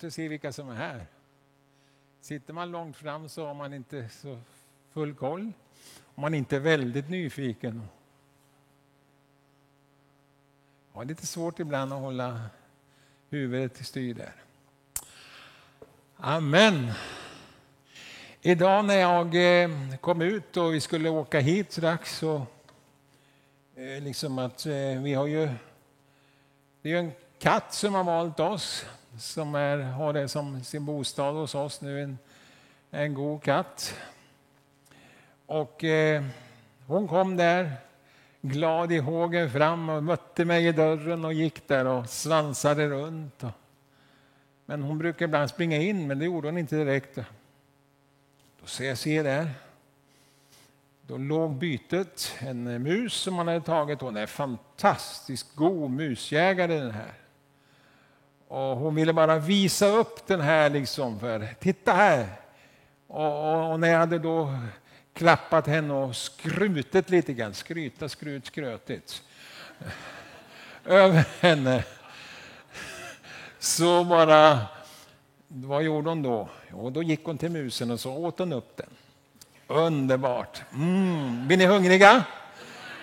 roligt att se vilka som är här. Sitter man långt fram så har man inte så full koll. Om man inte är väldigt nyfiken. Ja, det är lite svårt ibland att hålla huvudet i styr där. Amen. Idag när jag eh, kom ut och vi skulle åka hit strax så eh, liksom att eh, vi har ju det är en katt som har valt oss som är, har det som sin bostad hos oss nu, en, en god katt. Och eh, hon kom där glad i hågen fram och mötte mig i dörren och gick där och svansade runt. Men hon brukar ibland springa in, men det gjorde hon inte direkt. Då ser jag se där. Då låg bytet, en mus som man hade tagit. Hon är fantastiskt god musjägare den här. Och hon ville bara visa upp den här liksom för, titta här! Och, och, och när jag hade då klappat henne och skrutit lite grann, skryta, skrut, skrötigt över henne. Så bara, vad gjorde hon då? Jo, då gick hon till musen och så åt hon upp den. Underbart! Mm. Blir ni hungriga?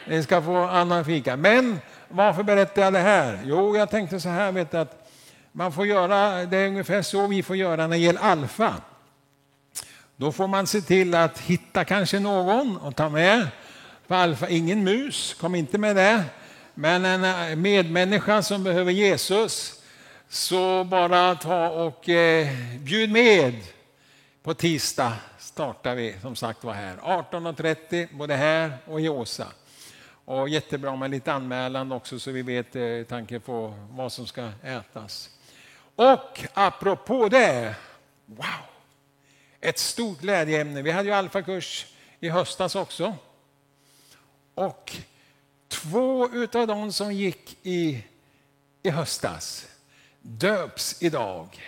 Ni ska få annan fika. Men varför berättar jag det här? Jo, jag tänkte så här, vet du, att man får göra, det är ungefär så vi får göra när det gäller alfa. Då får man se till att hitta kanske någon och ta med. På alfa, ingen mus, kom inte med det. Men en eh, medmänniska som behöver Jesus, så bara ta och eh, bjud med. På tisdag startar vi som sagt var här. 18.30 både här och i Åsa. Och jättebra med lite anmälan också så vi vet eh, tanke på vad som ska ätas. Och apropå det, wow! Ett stort glädjeämne. Vi hade ju alfakurs i höstas också. Och två utav de som gick i, i höstas döps idag.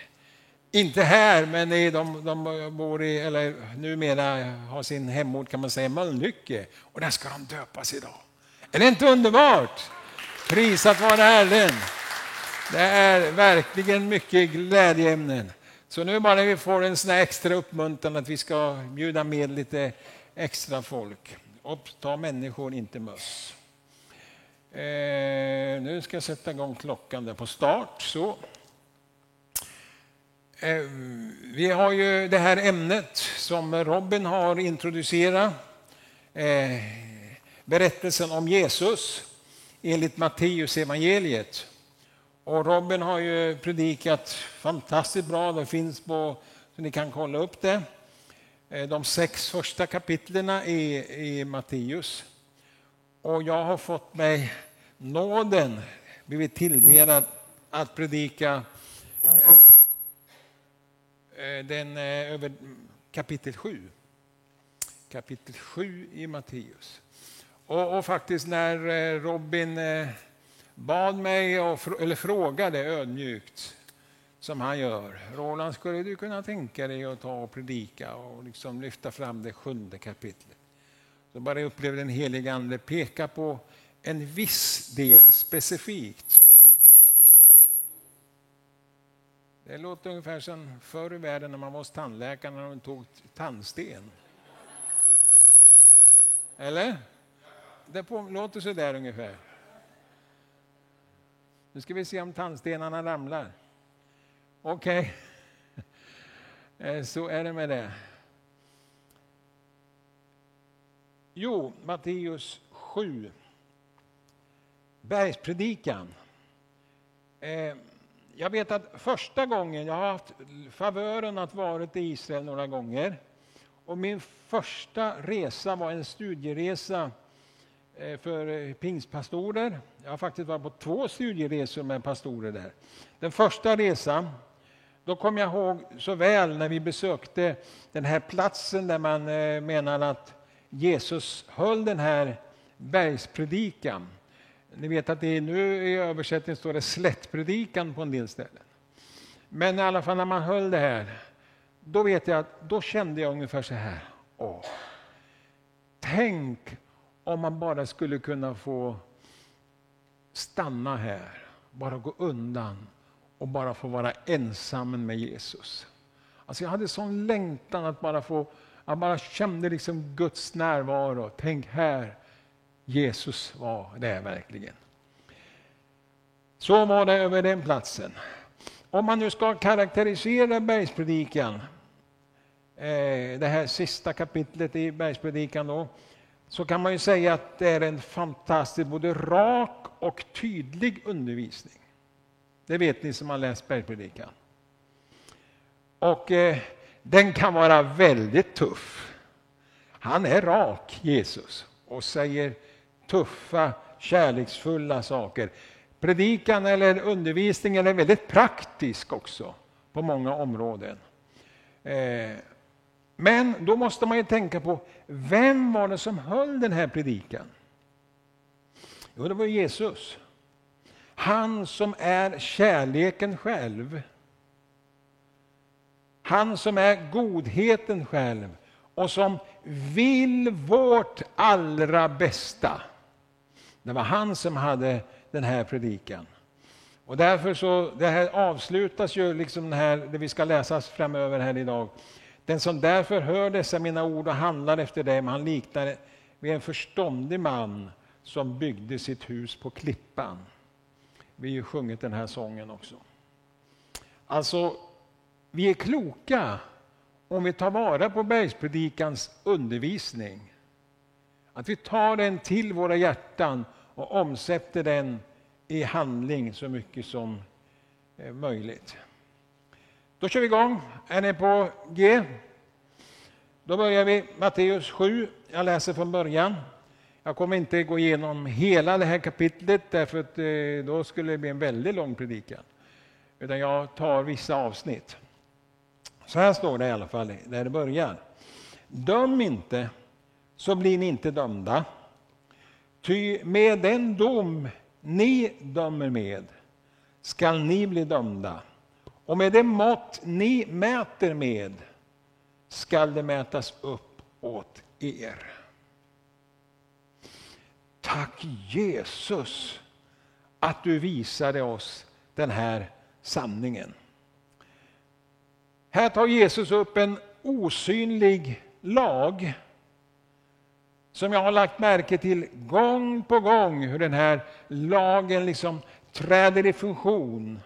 Inte här, men de, de bor i, eller numera har sin hemort kan man säga, Mölnlycke. Och där ska de döpas idag. Är det inte underbart? Prisat vare Herren. Det är verkligen mycket glädjeämnen. Så nu bara vi får en sån extra uppmuntran att vi ska bjuda med lite extra folk. Och ta människor, inte möss. Eh, nu ska jag sätta igång klockan där på start. Så. Eh, vi har ju det här ämnet som Robin har introducerat. Eh, berättelsen om Jesus enligt Matteus evangeliet. Och Robin har ju predikat fantastiskt bra. Det finns på, så ni kan kolla upp det. Eh, de sex första kapitlen i, i Matteus. Och jag har fått mig nåden, blivit tilldelad att predika eh, eh, den över kapitel 7. Kapitel 7 i Matteus. Och, och faktiskt när Robin bad mig, och, eller frågade ödmjukt, som han gör. Roland, skulle du kunna tänka dig att ta och predika och liksom lyfta fram det sjunde kapitlet? Så bara upplevde den helige Ande peka på en viss del specifikt. Det låter ungefär som förr i världen när man var hos tandläkaren och de tog tandsten. Eller? Det låter så där ungefär. Nu ska vi se om tandstenarna ramlar. Okej, okay. Eh, så är det med det. Jo, Matteus 7. Bergspredikan. Eh, jag vet att första gången, jag har haft favören att vara i Israel några gånger. Och min första resa var en studieresa Eh, för eh, pingstpastorer. Jag har faktiskt varit på två studieresor med pastorer där. Den första resan, då kom jag ihåg så väl när vi besökte den här platsen där man eh, menar att Jesus höll den här bergspredikan. Ni vet att det är, nu i översättningen står det slättpredikan på en del ställen. Men i alla fall när man höll det här, då vet jag att då kände jag ungefär så här. Åh, tänk om man bara skulle kunna få stanna här, bara gå undan och bara få vara ensam med Jesus. Alltså jag hade sån längtan att bara få, jag bara kände liksom Guds närvaro. Tänk här, Jesus var det verkligen. Så var det över den platsen. Om man nu ska karaktärisera bergspredikan, eh, det här sista kapitlet i bergspredikan då, så kan man ju säga att det är en fantastisk, både rak och tydlig undervisning. Det vet ni som har läst bergspredikan. Och eh, den kan vara väldigt tuff. Han är rak, Jesus, och säger tuffa, kärleksfulla saker. Predikan eller undervisningen är väldigt praktisk också på många områden. Eh, men då måste man ju tänka på, vem var det som höll den här predikan? Jo, det var Jesus. Han som är kärleken själv. Han som är godheten själv och som vill vårt allra bästa. Det var han som hade den här predikan. Och därför så, det här avslutas ju, liksom det, här, det vi ska läsas framöver här idag. Den som därför hör dessa mina ord och handlar efter dem, han liknar vid en förståndig man som byggde sitt hus på klippan. Vi har ju sjungit den här sången också. Alltså, vi är kloka om vi tar vara på bergspredikans undervisning. Att vi tar den till våra hjärtan och omsätter den i handling så mycket som eh, möjligt. Då kör vi igång. Är ni på G? Då börjar vi Matteus 7. Jag läser från början. Jag kommer inte gå igenom hela det här kapitlet därför att eh, då skulle det bli en väldigt lång predikan. Utan jag tar vissa avsnitt. Så här står det i alla fall där det börjar. Döm inte så blir ni inte dömda. Ty med den dom ni dömer med skall ni bli dömda. Och med det mått ni mäter med skall det mätas upp åt er. Tack Jesus att du visade oss den här sanningen. Här tar Jesus upp en osynlig lag som jag har lagt märke till gång på gång hur den här lagen liksom träder i funktion.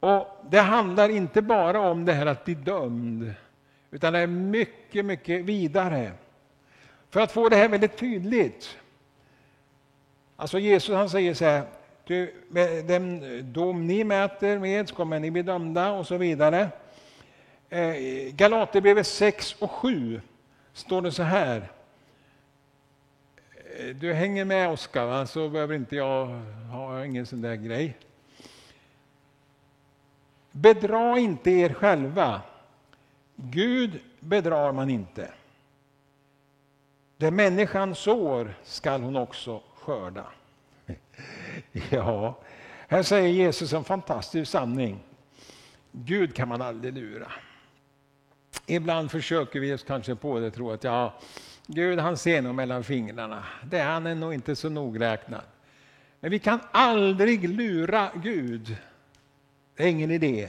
Och Det handlar inte bara om det här att bli dömd, utan det är mycket, mycket vidare. För att få det här väldigt tydligt. Alltså Jesus han säger så här, den dom ni mäter med kommer ni bli dömda och så vidare. Eh, Galaterbrevet 6 och 7 står det så här. Eh, du hänger med Oskar, så behöver inte jag ha ingen sån där grej. Bedra inte er själva. Gud bedrar man inte. Det människan sår skall hon också skörda. Ja, här säger Jesus en fantastisk sanning. Gud kan man aldrig lura. Ibland försöker vi oss kanske på det tro att ja, Gud han ser nog mellan fingrarna. Det är han är nog inte så nogräknad. Men vi kan aldrig lura Gud. Det är ingen idé.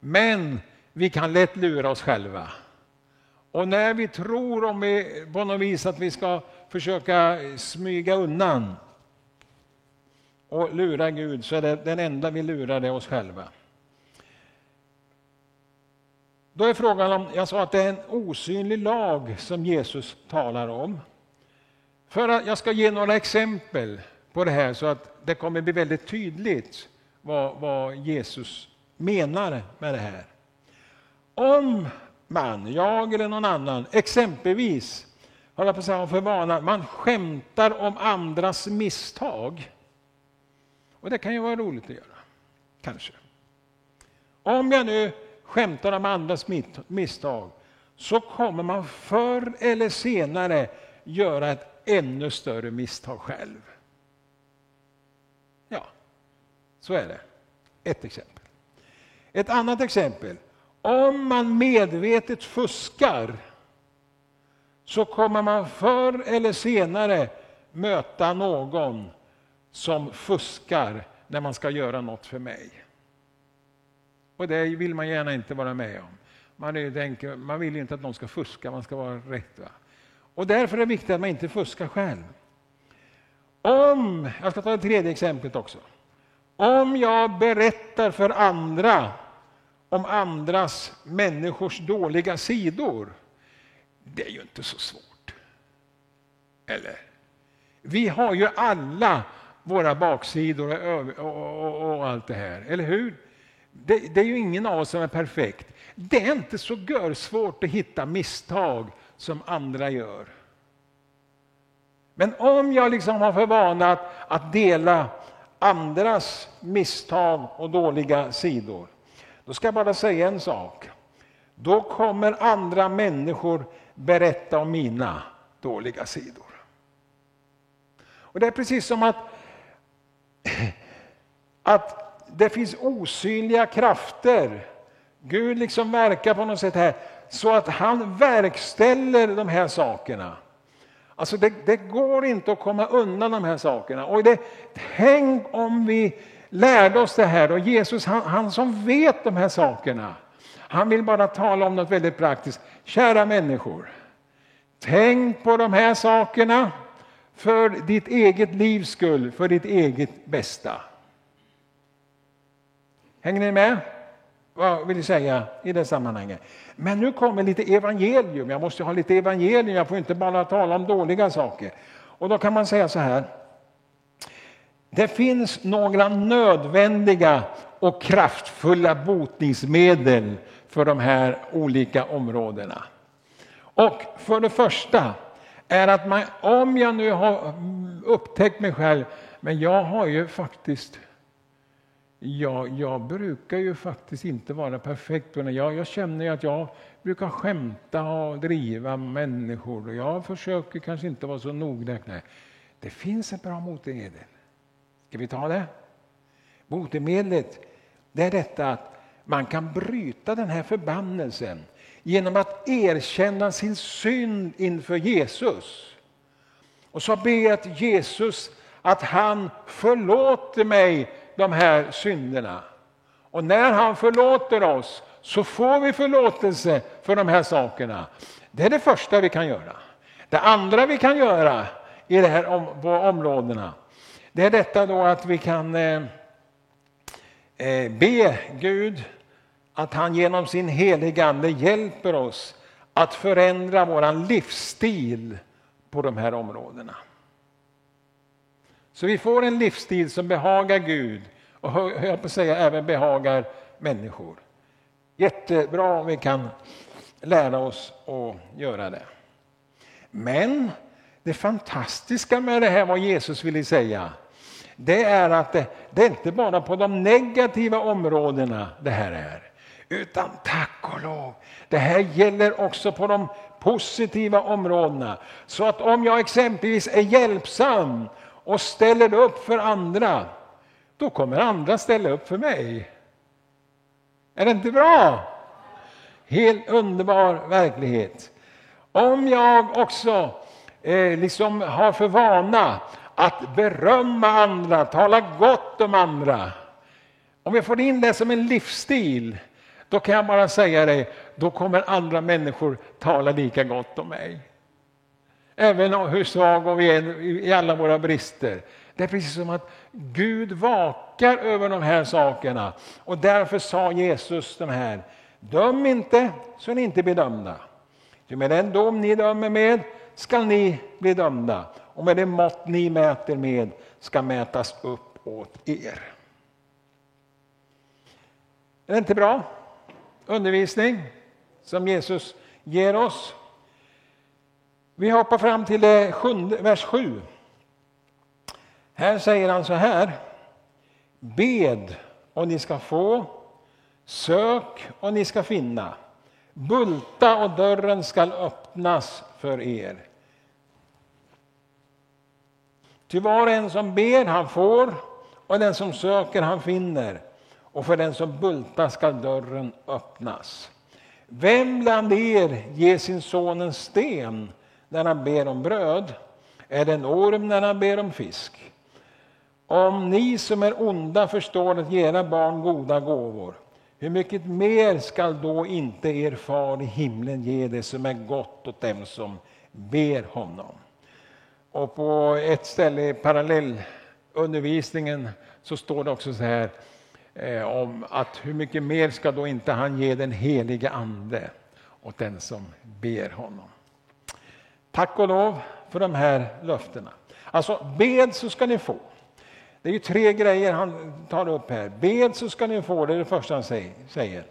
Men vi kan lätt lura oss själva. Och när vi tror om vi, på något vis att vi ska försöka smyga undan och lura Gud så är det den enda vi lurar det oss själva. Då är frågan om, jag sa att det är en osynlig lag som Jesus talar om. För att jag ska ge några exempel på det här så att det kommer bli väldigt tydligt vad, vad Jesus menar med det här. Om man, jag eller någon annan, exempelvis håller på att för vana, man skämtar om andras misstag. Och det kan ju vara roligt att göra, kanske. Om jag nu skämtar om andras misstag så kommer man förr eller senare göra ett ännu större misstag själv. Ja, så är det. Ett exempel. Ett annat exempel. Om man medvetet fuskar så kommer man förr eller senare möta någon som fuskar när man ska göra något för mig. Och det vill man gärna inte vara med om. Man, är, tänker, man vill inte att någon ska fuska, man ska vara rätt. Va? Och därför är det viktigt att man inte fuskar själv. Om, jag ska ta det tredje exemplet också. Om jag berättar för andra om andras människors dåliga sidor, det är ju inte så svårt. Eller? Vi har ju alla våra baksidor och, och, och, och allt det här, eller hur? Det, det, är ju ingen av oss som är perfekt. Det är inte så svårt att hitta misstag som andra gör. Men om jag liksom har för vana att, att dela andras misstag och dåliga sidor, då ska jag bara säga en sak. Då kommer andra människor berätta om mina dåliga sidor. Och Det är precis som att, att det finns osynliga krafter. Gud liksom verkar på något sätt här så att han verkställer de här sakerna. Alltså det, det, går inte att komma undan de här sakerna. Och det, tänk om vi lärde oss det här och Jesus han, han som vet de här sakerna. Han vill bara tala om något väldigt praktiskt. Kära människor, tänk på de här sakerna för ditt eget livs skull, för ditt eget bästa. Hänger ni med? Vad vill jag säga i det sammanhanget? Men nu kommer lite evangelium. Jag måste ha lite evangelium. Jag får inte bara tala om dåliga saker. Och då kan man säga så här. Det finns några nödvändiga och kraftfulla botningsmedel för de här olika områdena. Och för det första är att man, om jag nu har upptäckt mig själv, men jag har ju faktiskt Ja, jag brukar ju faktiskt inte vara perfekt. Jag, jag känner att jag brukar skämta och driva människor. Och jag försöker kanske inte vara så nogräknad. Det finns ett bra botemedel. Ska vi ta det? Botemedlet det är detta att man kan bryta den här förbannelsen genom att erkänna sin synd inför Jesus. Och så be att Jesus att han förlåter mig de här synderna. Och när han förlåter oss så får vi förlåtelse för de här sakerna. Det är det första vi kan göra. Det andra vi kan göra i de här om, på områdena det är detta då att vi kan eh, eh, be Gud att han genom sin helige Ande hjälper oss att förändra vår livsstil på de här områdena. Så vi får en livsstil som behagar Gud och jag på säga även behagar människor. Jättebra om vi kan lära oss att göra det. Men det fantastiska med det här, vad Jesus ville säga, det är att det, det är inte bara på de negativa områdena det här är. Utan tack och lov, det här gäller också på de positiva områdena. Så att om jag exempelvis är hjälpsam och ställer upp för andra, då kommer andra ställa upp för mig. Är det inte bra? Helt underbar verklighet. Om jag också eh, liksom har för vana att berömma andra, tala gott om andra. Om jag får in det som en livsstil, då kan jag bara säga dig, då kommer andra människor tala lika gott om mig. Även hur svaga vi är i alla våra brister. Det är precis som att Gud vakar över de här sakerna. Och därför sa Jesus de här, döm inte så ni inte blir dömda. Ty med den dom ni dömer med skall ni bli dömda och med det mått ni mäter med ska mätas upp åt er. Är det inte bra undervisning som Jesus ger oss? Vi hoppar fram till vers 7. Här säger han så här. Bed och ni ska få. Sök och ni ska finna. Bulta och dörren skall öppnas för er. Ty var och en som ber, han får, och den som söker, han finner. Och för den som bultar skall dörren öppnas. Vem bland er ger sin son en sten när han ber om bröd? Är det en orm när han ber om fisk? Om ni som är onda förstår att ge era barn goda gåvor, hur mycket mer skall då inte er far i himlen ge det som är gott åt dem som ber honom? Och på ett ställe i parallellundervisningen så står det också så här eh, om att hur mycket mer ska då inte han ge den helige ande åt den som ber honom. Tack och lov för de här löftena. Alltså, bed så ska ni få. Det är ju tre grejer han tar upp här. Bed så ska ni få, det är det första han säger.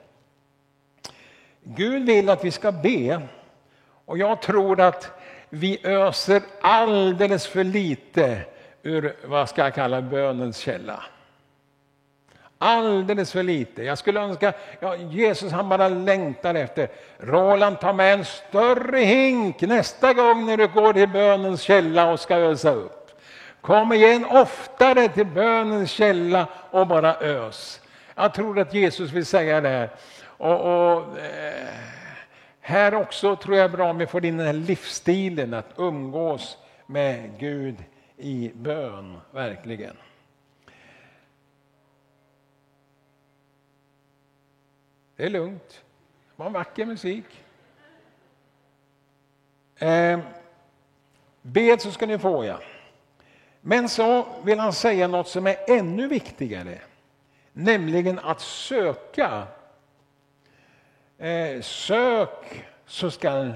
Gud vill att vi ska be och jag tror att vi öser alldeles för lite ur vad ska jag kalla bönens källa. Alldeles för lite. Jag skulle önska, ja, Jesus han bara längtar efter, Roland ta med en större hink nästa gång när du går till bönens källa och ska ösa upp. Kom igen oftare till bönens källa och bara ös. Jag tror att Jesus vill säga det här. Och, och eh, här också tror jag är bra om vi får in den här livsstilen att umgås med Gud i bön, verkligen. Det är lugnt. Det var en vacker musik. Eh, bed så ska ni få, ja. Men så vill han säga något som är ännu viktigare, nämligen att söka. Eh, sök så skall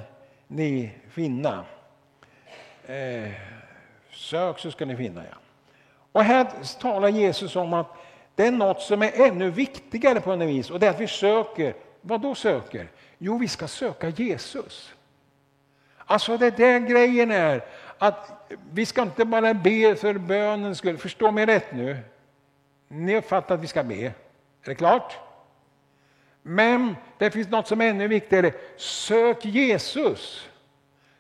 ni finna. Eh, sök så skall ni finna, ja. Och här talar Jesus om att det är något som är ännu viktigare på något vis och det är att vi söker. Vad då söker? Jo, vi ska söka Jesus. Alltså det där grejen är att vi ska inte bara be för bönens skull. Förstå mig rätt nu. Ni uppfattar att vi ska be. Är det klart? Men det finns något som är ännu viktigare. Sök Jesus.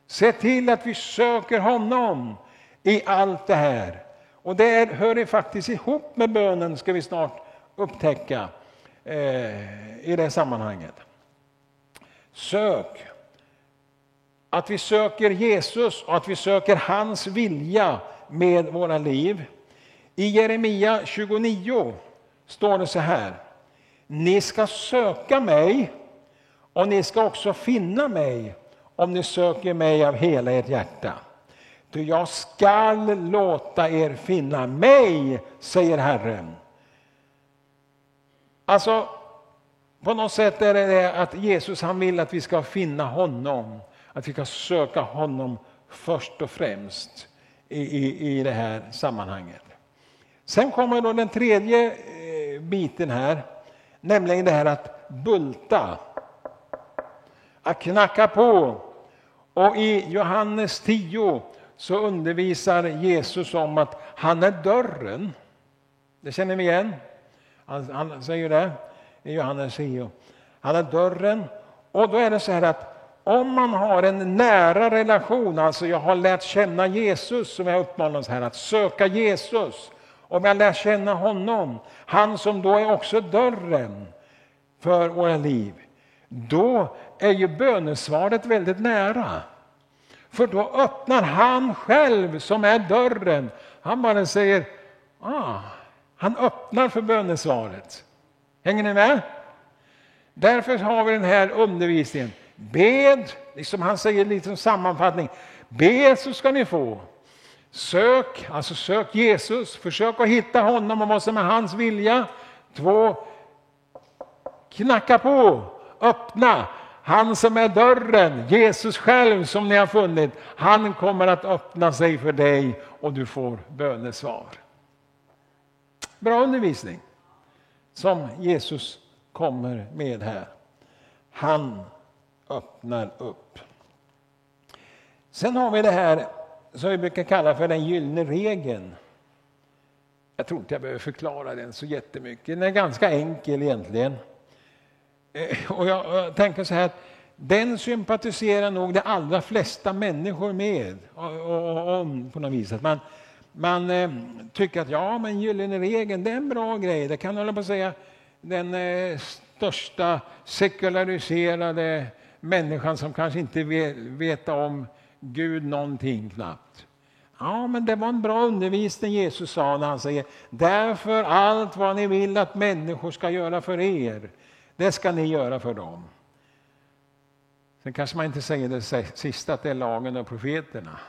Se till att vi söker honom i allt det här. Och det hör faktiskt ihop med bönen, ska vi snart upptäcka eh, i det sammanhanget. Sök att vi söker Jesus och att vi söker hans vilja med våra liv. I Jeremia 29 står det så här. Ni ska söka mig och ni ska också finna mig om ni söker mig av hela ert hjärta. Ty jag skall låta er finna mig, säger Herren. Alltså, på något sätt är det, att Jesus han vill att vi ska finna honom att vi ska söka honom först och främst i, i, i det här sammanhanget. Sen kommer då den tredje eh, biten här, nämligen det här att bulta. Att knacka på. Och i Johannes 10 så undervisar Jesus om att han är dörren. Det känner vi igen. Han, han säger det i Johannes 10. Han är dörren. Och då är det så här att om man har en nära relation, alltså jag har lärt känna Jesus, som jag uppmanar oss här att söka Jesus, om jag lär känna honom, han som då är också dörren för våra liv, då är ju bönesvaret väldigt nära. För då öppnar han själv som är dörren. Han bara säger, ah, han öppnar för bönesvaret. Hänger ni med? Därför har vi den här undervisningen. Bed, liksom han säger lite som sammanfattning, bed så ska ni få. Sök, alltså sök Jesus, försök att hitta honom och vad som är hans vilja. Två, knacka på, öppna. Han som är dörren, Jesus själv som ni har funnit, han kommer att öppna sig för dig och du får bönesvar. Bra undervisning som Jesus kommer med här. Han öppnar upp. Sen har vi det här som vi brukar kalla för den gyllene regeln. Jag tror inte jag behöver förklara den så jättemycket. Den är ganska enkel egentligen. Eh, och jag, tänker så här att den sympatiserar nog de allra flesta människor med. Om på något vis. Att man, man eh, tycker att ja, men gyllene regeln det är en bra grej. Det kan hålla på att säga den eh, största sekulariserade människan som kanske inte vill veta om Gud någonting knappt. Ja, men det var en bra undervisning Jesus sa när han säger därför allt vad ni vill att människor ska göra för er, det ska ni göra för dem. Sen kanske man inte säger det sista, att det är lagen och profeterna.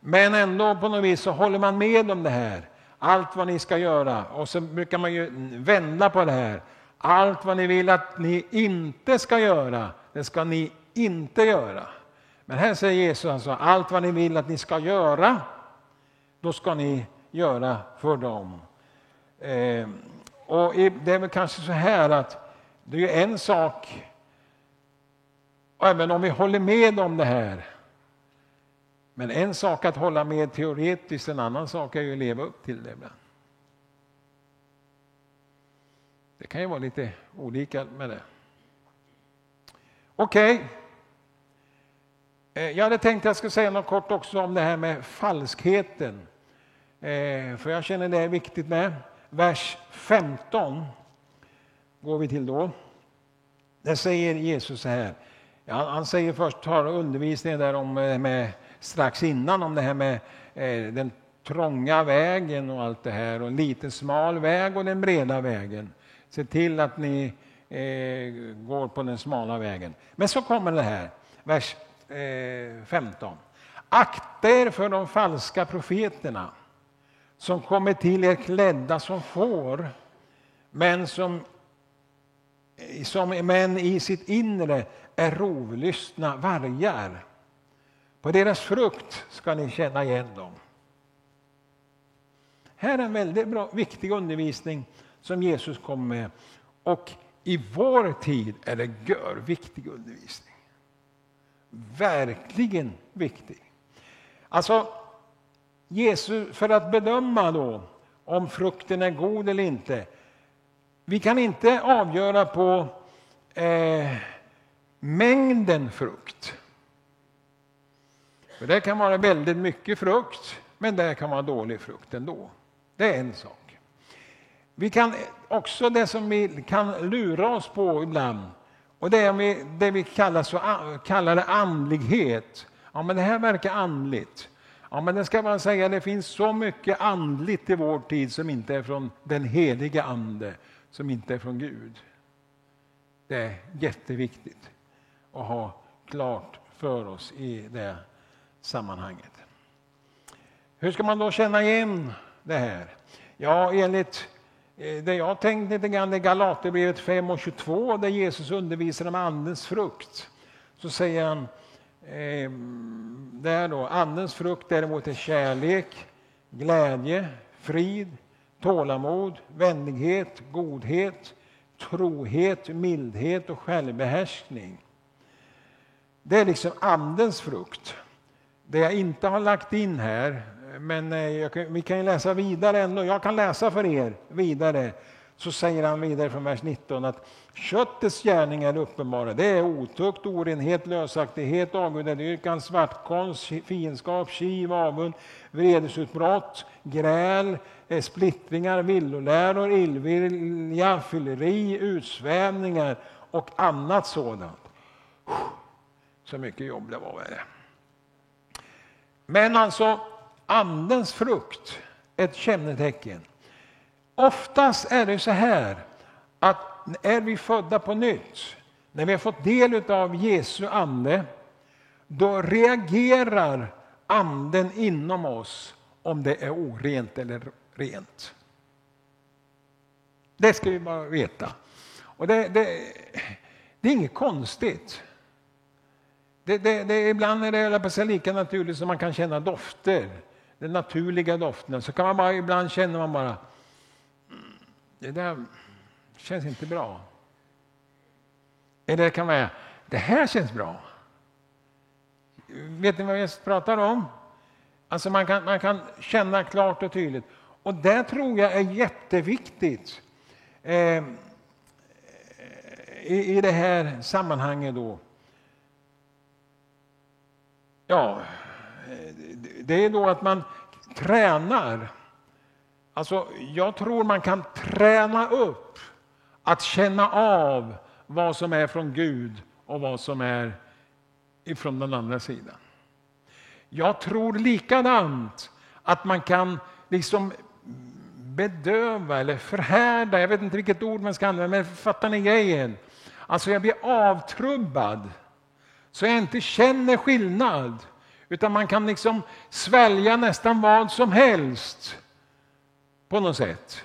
Men ändå på något vis så håller man med om det här. Allt vad ni ska göra. Och så brukar man ju vända på det här. Allt vad ni vill att ni inte ska göra, det ska ni inte göra. Men här säger Jesus alltså, allt vad ni vill att ni ska göra, då ska ni göra för dem. Eh, och det är väl kanske så här att det är en sak, även om vi håller med om det här, men en sak att hålla med teoretiskt, en annan sak är ju att leva upp till det ibland. Det kan ju vara lite olika med det. Okej. Okay. Jag hade tänkt att jag skulle säga något kort också om det här med falskheten. Eh, för jag känner det är viktigt med. Vers 15 går vi till då. Där säger Jesus så här. Han säger först, tar undervisningen där om eh, med, strax innan om det här med eh, den trånga vägen och allt det här och en liten smal väg och den breda vägen. Se till att ni eh, går på den smala vägen. Men så kommer det här, vers eh, 15. Akta er för de falska profeterna som kommer till er klädda som får, men som, Eh, som men i sitt inre är rovlystna vargar. På deras frukt ska ni känna igen dem. Här är en väldigt bra, viktig undervisning som Jesus kom med. Och i vår tid är det gör viktig undervisning. Verkligen viktig. Alltså, Jesus, för att bedöma då om frukten är god eller inte. Vi kan inte avgöra på eh, mängden frukt. För det kan vara väldigt mycket frukt, men det kan vara dålig frukt ändå. Det är en sak. Vi kan också det som vi kan lura oss på ibland, och det är det vi kallar, så, kallar det andlighet. Ja, men det här verkar andligt. Ja, men det ska man säga, det finns så mycket andligt i vår tid som inte är från den heliga Ande, som inte är från Gud. Det är jätteviktigt att ha klart för oss i det sammanhanget. Hur ska man då känna igen det här? Ja, enligt eh, det jag tänkt lite grann i Galaterbrevet 5 och 22 där Jesus undervisar om Andens frukt. Så säger han eh, där då, Andens frukt däremot är kärlek, glädje, frid, tålamod, vänlighet, godhet, trohet, mildhet och självbehärskning. Det är liksom Andens frukt. Det jag inte har lagt in här, men eh, kan, vi kan läsa vidare ändå. Jag kan läsa för er vidare. Så säger han vidare från vers 19 att köttets gärningar är uppenbara. Det är otukt, orenhet, lösaktighet, avgudadyrkan, svartkonst, fiendskap, kiv, avund, vredesutbrott, gräl, eh, splittringar, villoläror, illvilja, fylleri, utsvävningar och annat sådant. Så mycket jobb det var det. Men alltså, Andens frukt ett kännetecken. Oftast är det så här att är vi födda på nytt, när vi har fått del av Jesu ande, då reagerar anden inom oss om det är orent eller rent. Det ska vi bara veta. Och det, det, det är inget konstigt. Det, det, det, ibland är det lika naturligt som man kan känna dofter den naturliga doften. Så kan man bara, ibland känner man bara, det där känns inte bra. Eller det kan vara, det här känns bra. Vet ni vad jag pratar om? Alltså man kan, man kan känna klart och tydligt. Och det tror jag är jätteviktigt eh, i, i det här sammanhanget. då. Ja, eh, det är då att man tränar. Alltså, jag tror man kan träna upp att känna av vad som är från Gud och vad som är ifrån den andra sidan. Jag tror likadant att man kan liksom bedöva eller förhärda, jag vet inte vilket ord man ska använda, men fattar ni grejen? Alltså jag blir avtrubbad så jag inte känner skillnad. Utan man kan liksom svälja nästan vad som helst på något sätt.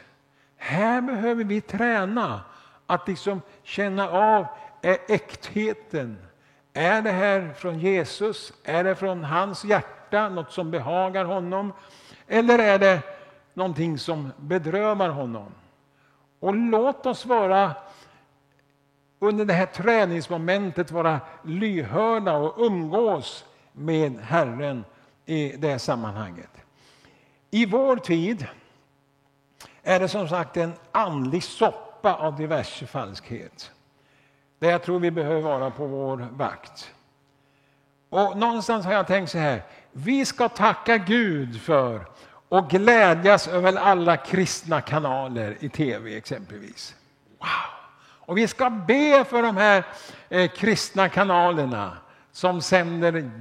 Här behöver vi träna att liksom känna av är äktheten. Är det här från Jesus? Är det från hans hjärta, något som behagar honom? Eller är det någonting som bedrövar honom? Och låt oss vara under det här träningsmomentet vara lyhörda och umgås med Herren i det sammanhanget. I vår tid är det som sagt en andlig soppa av diverse falskhet. Där jag tror vi behöver vara på vår vakt. Och någonstans har jag tänkt så här, vi ska tacka Gud för och glädjas över alla kristna kanaler i tv exempelvis. Wow! Och vi ska be för de här eh, kristna kanalerna som sänder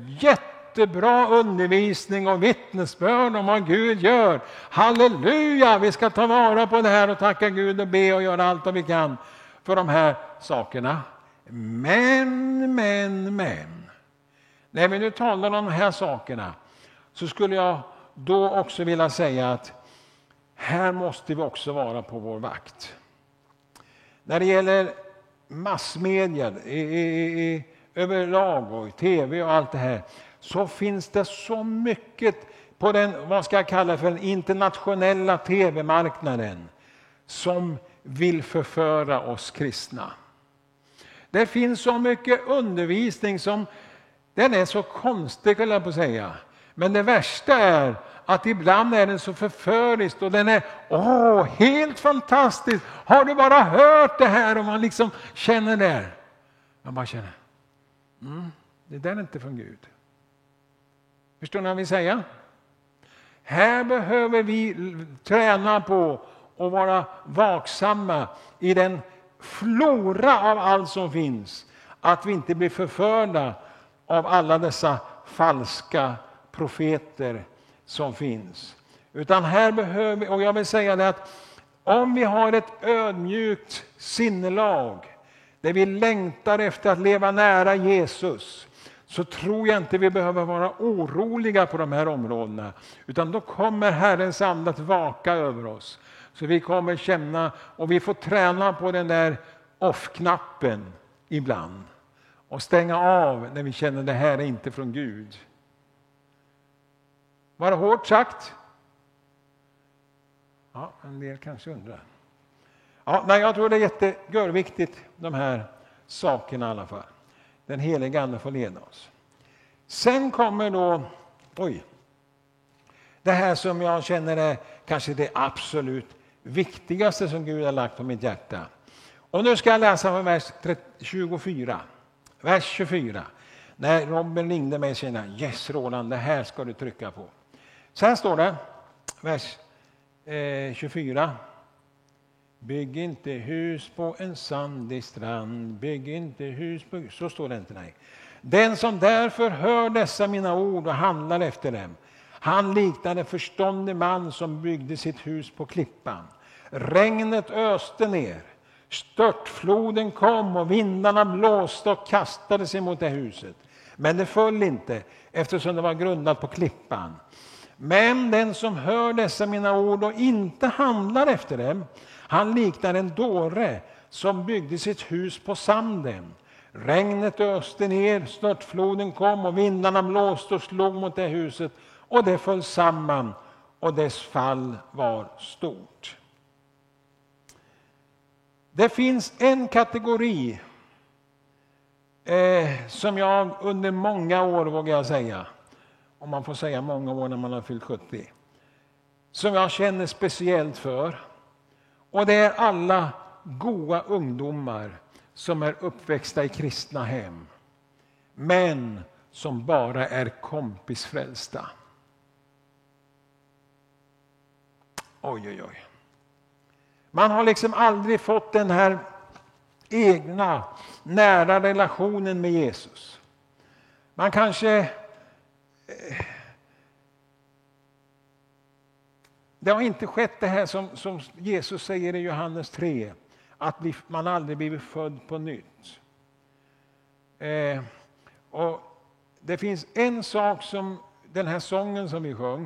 jättebra undervisning och vittnesbörd om vad Gud gör. Halleluja! Vi ska ta vara på det här och tacka Gud och be och göra allt vad vi kan för de här sakerna. Men, men, men. När vi nu talar om de här sakerna så skulle jag då också vilja säga att här måste vi också vara på vår vakt. När det gäller massmedia i, i, i, överlag och i tv och allt det här så finns det så mycket på den, vad ska jag kalla för den internationella tv-marknaden som vill förföra oss kristna. Det finns så mycket undervisning som den är så konstig, jag på att säga. Men det värsta är att ibland är den så förförisk och den är åh, helt fantastisk. Har du bara hört det här? Och man liksom känner det. Man bara känner, mm, det där är inte från Gud. Förstår ni vad jag vill säga? Här behöver vi träna på att vara vaksamma i den flora av allt som finns. Att vi inte blir förförda av alla dessa falska profeter som finns. Utan här behöver vi, och jag vill säga det att om vi har ett ödmjukt sinnelag där vi längtar efter att leva nära Jesus så tror jag inte vi behöver vara oroliga på de här områdena. Utan då kommer Herrens ande att vaka över oss. Så vi kommer känna, och vi får träna på den där off-knappen ibland. Och stänga av när vi känner att det här är inte från Gud. Var det hårt sagt? Ja, en del kanske undrar. Ja, nej, jag tror det är jättegörviktigt, de här sakerna i alla fall. Den helige Ande får leda oss. Sen kommer då, oj, det här som jag känner är kanske det absolut viktigaste som Gud har lagt på mitt hjärta. Och nu ska jag läsa från vers 24. Vers 24. När Robin ringde mig och sa yes Roland, det här ska du trycka på. Så här står det, vers eh, 24. Bygg inte hus på en sandig strand, bygg inte hus på... Så står det inte, nej. Den som därför hör dessa mina ord och handlar efter dem, han liknar en förståndig man som byggde sitt hus på klippan. Regnet öste ner, störtfloden kom och vindarna blåste och kastade sig mot det huset. Men det föll inte, eftersom det var grundat på klippan. Men den som hör dessa mina ord och inte handlar efter dem, han liknar en dåre som byggde sitt hus på sanden. Regnet öste ner, störtfloden kom och vindarna blåste och slog mot det huset och det föll samman och dess fall var stort. Det finns en kategori eh, som jag under många år, vågar jag säga, om man får säga många år när man har fyllt 70, som jag känner speciellt för. Och det är alla goa ungdomar som är uppväxta i kristna hem, men som bara är kompisfrälsta. Oj, oj, oj. Man har liksom aldrig fått den här egna nära relationen med Jesus. Man kanske eh, det har inte skett det här som, som Jesus säger i Johannes 3, att bli, man aldrig blivit född på nytt. Eh, och det finns en sak som den här sången som vi sjöng,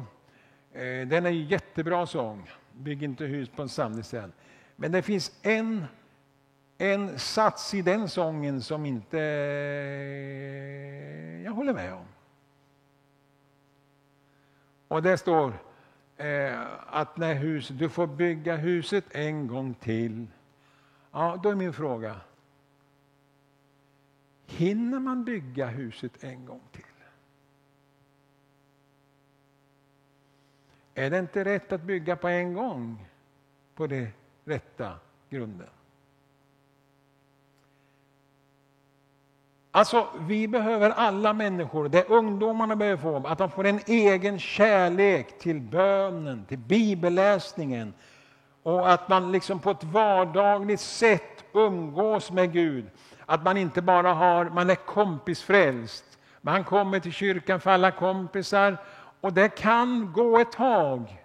eh, den är en jättebra sång. Bygg inte hus på en sandig sten. Men det finns en, en sats i den sången som inte eh, jag håller med om. Och det står eh, att när huset, du får bygga huset en gång till. Ja, då är min fråga. Hinner man bygga huset en gång till? Är det inte rätt att bygga på en gång på den rätta grunden? Alltså, vi behöver alla människor, det ungdomarna behöver få, att de får en egen kärlek till bönen, till bibelläsningen och att man liksom på ett vardagligt sätt umgås med Gud. Att man inte bara har, man är kompisfrälst. Man kommer till kyrkan för alla kompisar och det kan gå ett tag.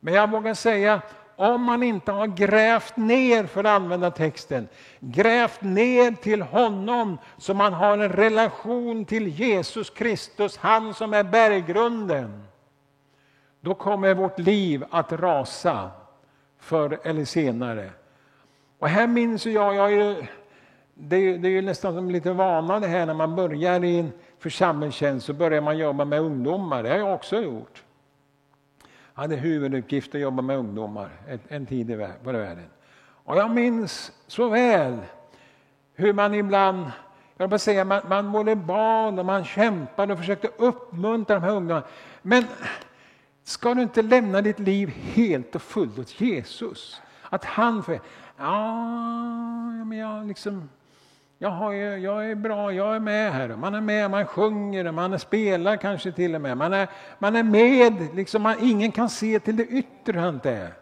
Men jag vågar säga, om man inte har grävt ner, för att använda texten, grävt ner till honom så man har en relation till Jesus Kristus, han som är berggrunden. Då kommer vårt liv att rasa förr eller senare. Och här minns jag, jag är, det, är, det är ju nästan som lite vana det här när man börjar i en församlingstjänst så börjar man jobba med ungdomar, det har jag också gjort. Jag hade huvuduppgift att jobba med ungdomar en tid i världen. Och jag minns så väl hur man ibland jag vill säga, man, man både barn och man kämpade och försökte uppmuntra de här ungdomarna. Men ska du inte lämna ditt liv helt och fullt åt Jesus? Att han får... Ja, men jag liksom... Jag, har, jag är bra, jag är med här. Man är med, man sjunger, man spelar kanske till och med. Man är, man är med, liksom man, ingen kan se till det yttre han är.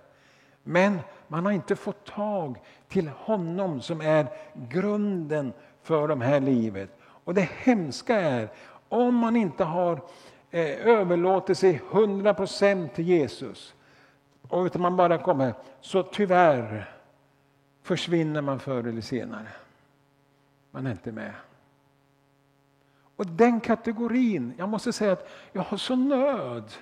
Men man har inte fått tag till honom som är grunden för det här livet. Och det hemska är, om man inte har eh, överlåtit sig 100% till Jesus, och utan man bara kommer, så tyvärr försvinner man förr eller senare. Man är inte med. Och den kategorin, jag måste säga att jag har så nöd.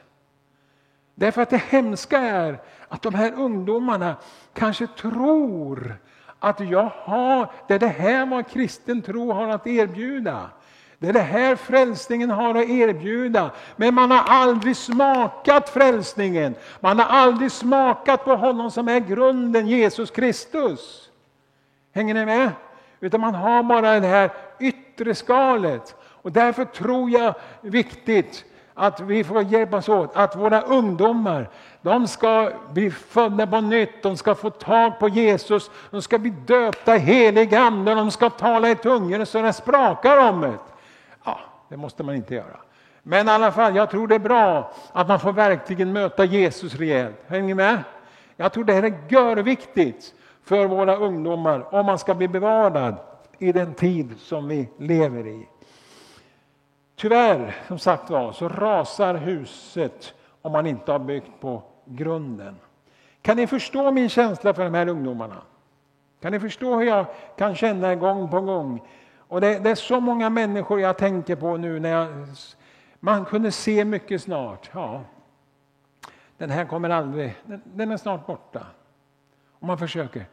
Därför att det hemska är att de här ungdomarna kanske tror att jag har, det är det här vad kristen tro har att erbjuda. Det är det här frälsningen har att erbjuda. Men man har aldrig smakat frälsningen. Man har aldrig smakat på honom som är grunden, Jesus Kristus. Hänger ni med? Utan man har bara det här yttre skalet. Och därför tror jag viktigt att vi får hjälpas åt, att våra ungdomar de ska bli födda på nytt, de ska få tag på Jesus, de ska bli döpta i helig ande, de ska tala i tungor så det sprakar om det. Ja, det måste man inte göra. Men i alla fall, jag tror det är bra att man får verkligen möta Jesus rejält. Hänger ni med? Jag tror det här är görviktigt för våra ungdomar om man ska bli bevarad i den tid som vi lever i. Tyvärr, som sagt var, så rasar huset om man inte har byggt på grunden. Kan ni förstå min känsla för de här ungdomarna? Kan ni förstå hur jag kan känna gång på gång? Och det, det är så många människor jag tänker på nu när jag, man kunde se mycket snart. Ja, den här kommer aldrig, den, den är snart borta. Och man försöker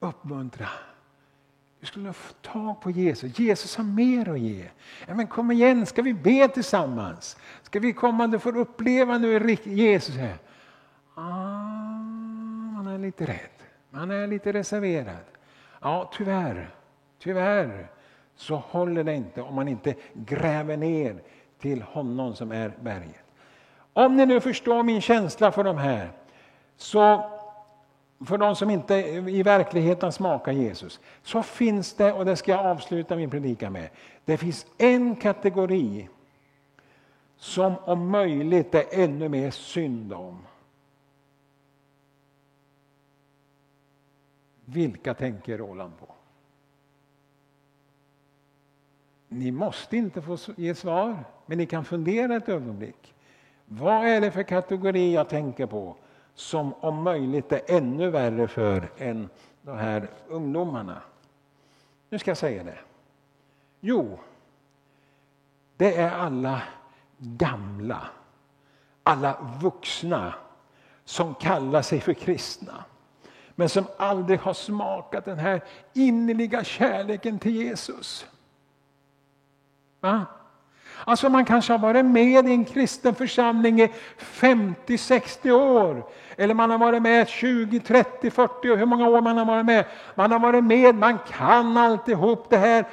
uppmuntra. Du skulle få tag på Jesus. Jesus har mer att ge. Ja, men kom igen, ska vi be tillsammans? Ska vi komma, och få uppleva nu Jesus här. Ah, man är lite rädd. Man är lite reserverad. Ja, tyvärr, tyvärr så håller det inte om man inte gräver ner till honom som är berget. Om ni nu förstår min känsla för de här så för de som inte i verkligheten smakar Jesus, så finns det, och det ska jag avsluta min predikan med, det finns en kategori som om möjligt är ännu mer synd om. Vilka tänker Roland på? Ni måste inte få ge svar, men ni kan fundera ett ögonblick. Vad är det för kategori jag tänker på som om möjligt är ännu värre för än de här ungdomarna. Nu ska jag säga det. Jo, det är alla gamla, alla vuxna som kallar sig för kristna men som aldrig har smakat den här innerliga kärleken till Jesus. Va? Alltså man kanske har varit med i en kristen församling i 50-60 år. Eller man har varit med 20, 30, 40 år, hur många år man har varit med. Man har varit med, man kan alltihop det här,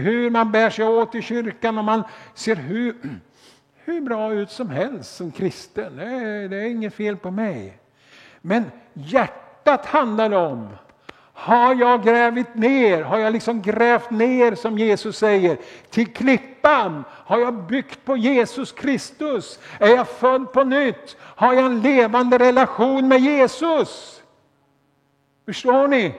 hur man bär sig åt i kyrkan och man ser hur, hur bra ut som helst som kristen. Det är, det är inget fel på mig. Men hjärtat handlar om har jag grävt ner, har jag liksom grävt ner som Jesus säger, till klippan? Har jag byggt på Jesus Kristus? Är jag född på nytt? Har jag en levande relation med Jesus? Förstår ni?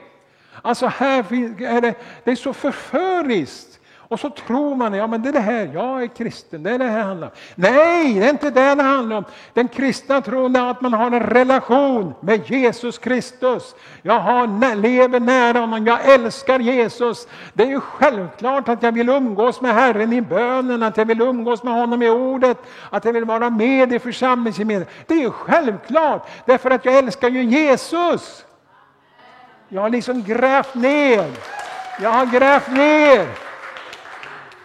Alltså här är det, det är så förföriskt och så tror man, ja men det är det här, jag är kristen, det är det här handlar om. Nej, det är inte det det handlar om. Den kristna tron är att man har en relation med Jesus Kristus. Jag har, lever nära honom, jag älskar Jesus. Det är ju självklart att jag vill umgås med Herren i bönen, att jag vill umgås med honom i ordet, att jag vill vara med i församlingsgemenskapen. Det är ju självklart, därför att jag älskar ju Jesus. Jag har liksom grävt ner. Jag har grävt ner.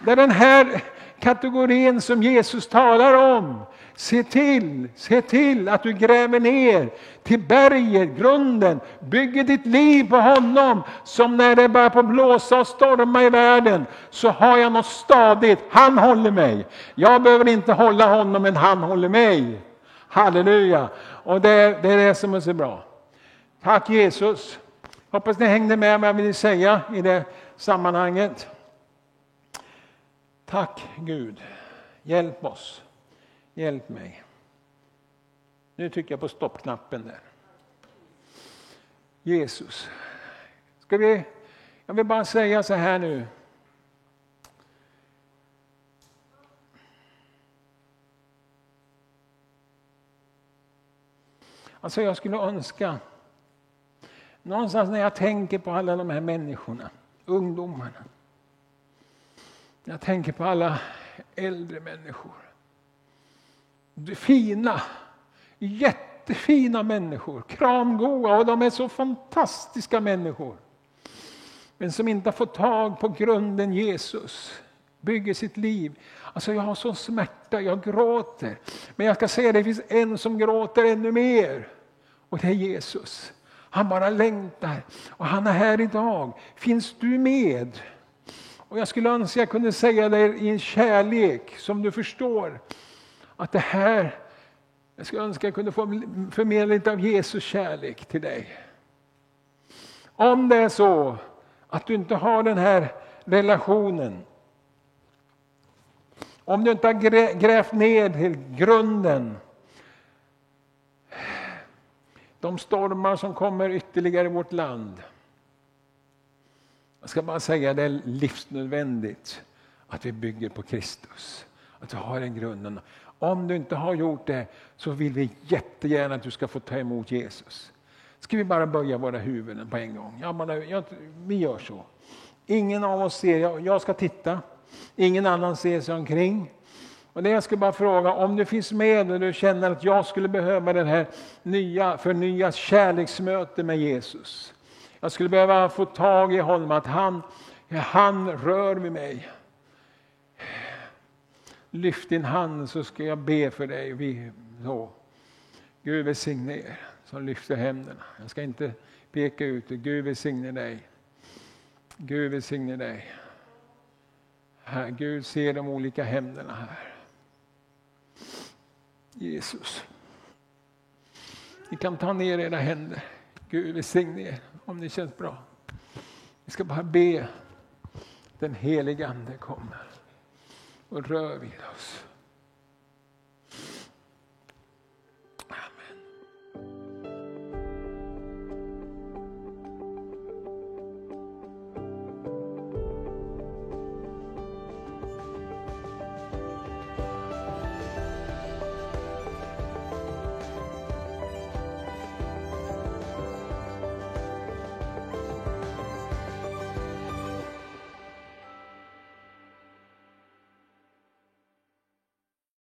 Det är den här kategorin som Jesus talar om. Se till, se till att du gräver ner till berget, grunden, bygger ditt liv på honom. Som när det börjar på blåsa och storma i världen så har jag något stadigt. Han håller mig. Jag behöver inte hålla honom men han håller mig. Halleluja! Och det, det är det som är så bra. Tack Jesus! Hoppas ni hängde med vad jag ville säga i det sammanhanget. Tack Gud, hjälp oss, hjälp mig. Nu trycker jag på stoppknappen där. Jesus, ska vi, jag vill bara säga så här nu. Alltså jag skulle önska, någonstans när jag tänker på alla de här människorna, ungdomarna, jag tänker på alla äldre människor. Fina, jättefina människor, kramgoa och de är så fantastiska människor. Men som inte har fått tag på grunden Jesus, bygger sitt liv. Alltså jag har sån smärta, jag gråter. Men jag ska säga det finns en som gråter ännu mer. Och det är Jesus. Han bara längtar och han är här idag. Finns du med? Och jag skulle önska jag kunde säga det i en kärlek som du förstår. Att det här, jag skulle önska jag kunde få förmedla lite av Jesus kärlek till dig. Om det är så att du inte har den här relationen. Om du inte har grävt ner till grunden. De stormar som kommer ytterligare i vårt land. Jag ska bara säga att det är livsnödvändigt att vi bygger på Kristus. Att vi har den grunden. Om du inte har gjort det så vill vi jättegärna att du ska få ta emot Jesus. Ska vi bara böja våra huvuden på en gång? Ja, man, ja, vi gör så. Ingen av oss ser, jag, jag ska titta. Ingen annan ser sig omkring. Och det jag ska bara fråga, om du finns med och du känner att jag skulle behöva det här nya, förnya kärleksmöte med Jesus. Jag skulle behöva få tag i honom, att han, han rör vid mig. Lyft din hand så ska jag be för dig. Vi, så. Gud välsigne er som lyfter händerna. Jag ska inte peka ut det. Gud välsigne dig. Gud välsigne dig. Här, Gud ser de olika händerna här. Jesus. Ni kan ta ner era händer. Gud välsigne er om det känns bra. Vi ska bara be den helige Ande kommer och rör vid oss.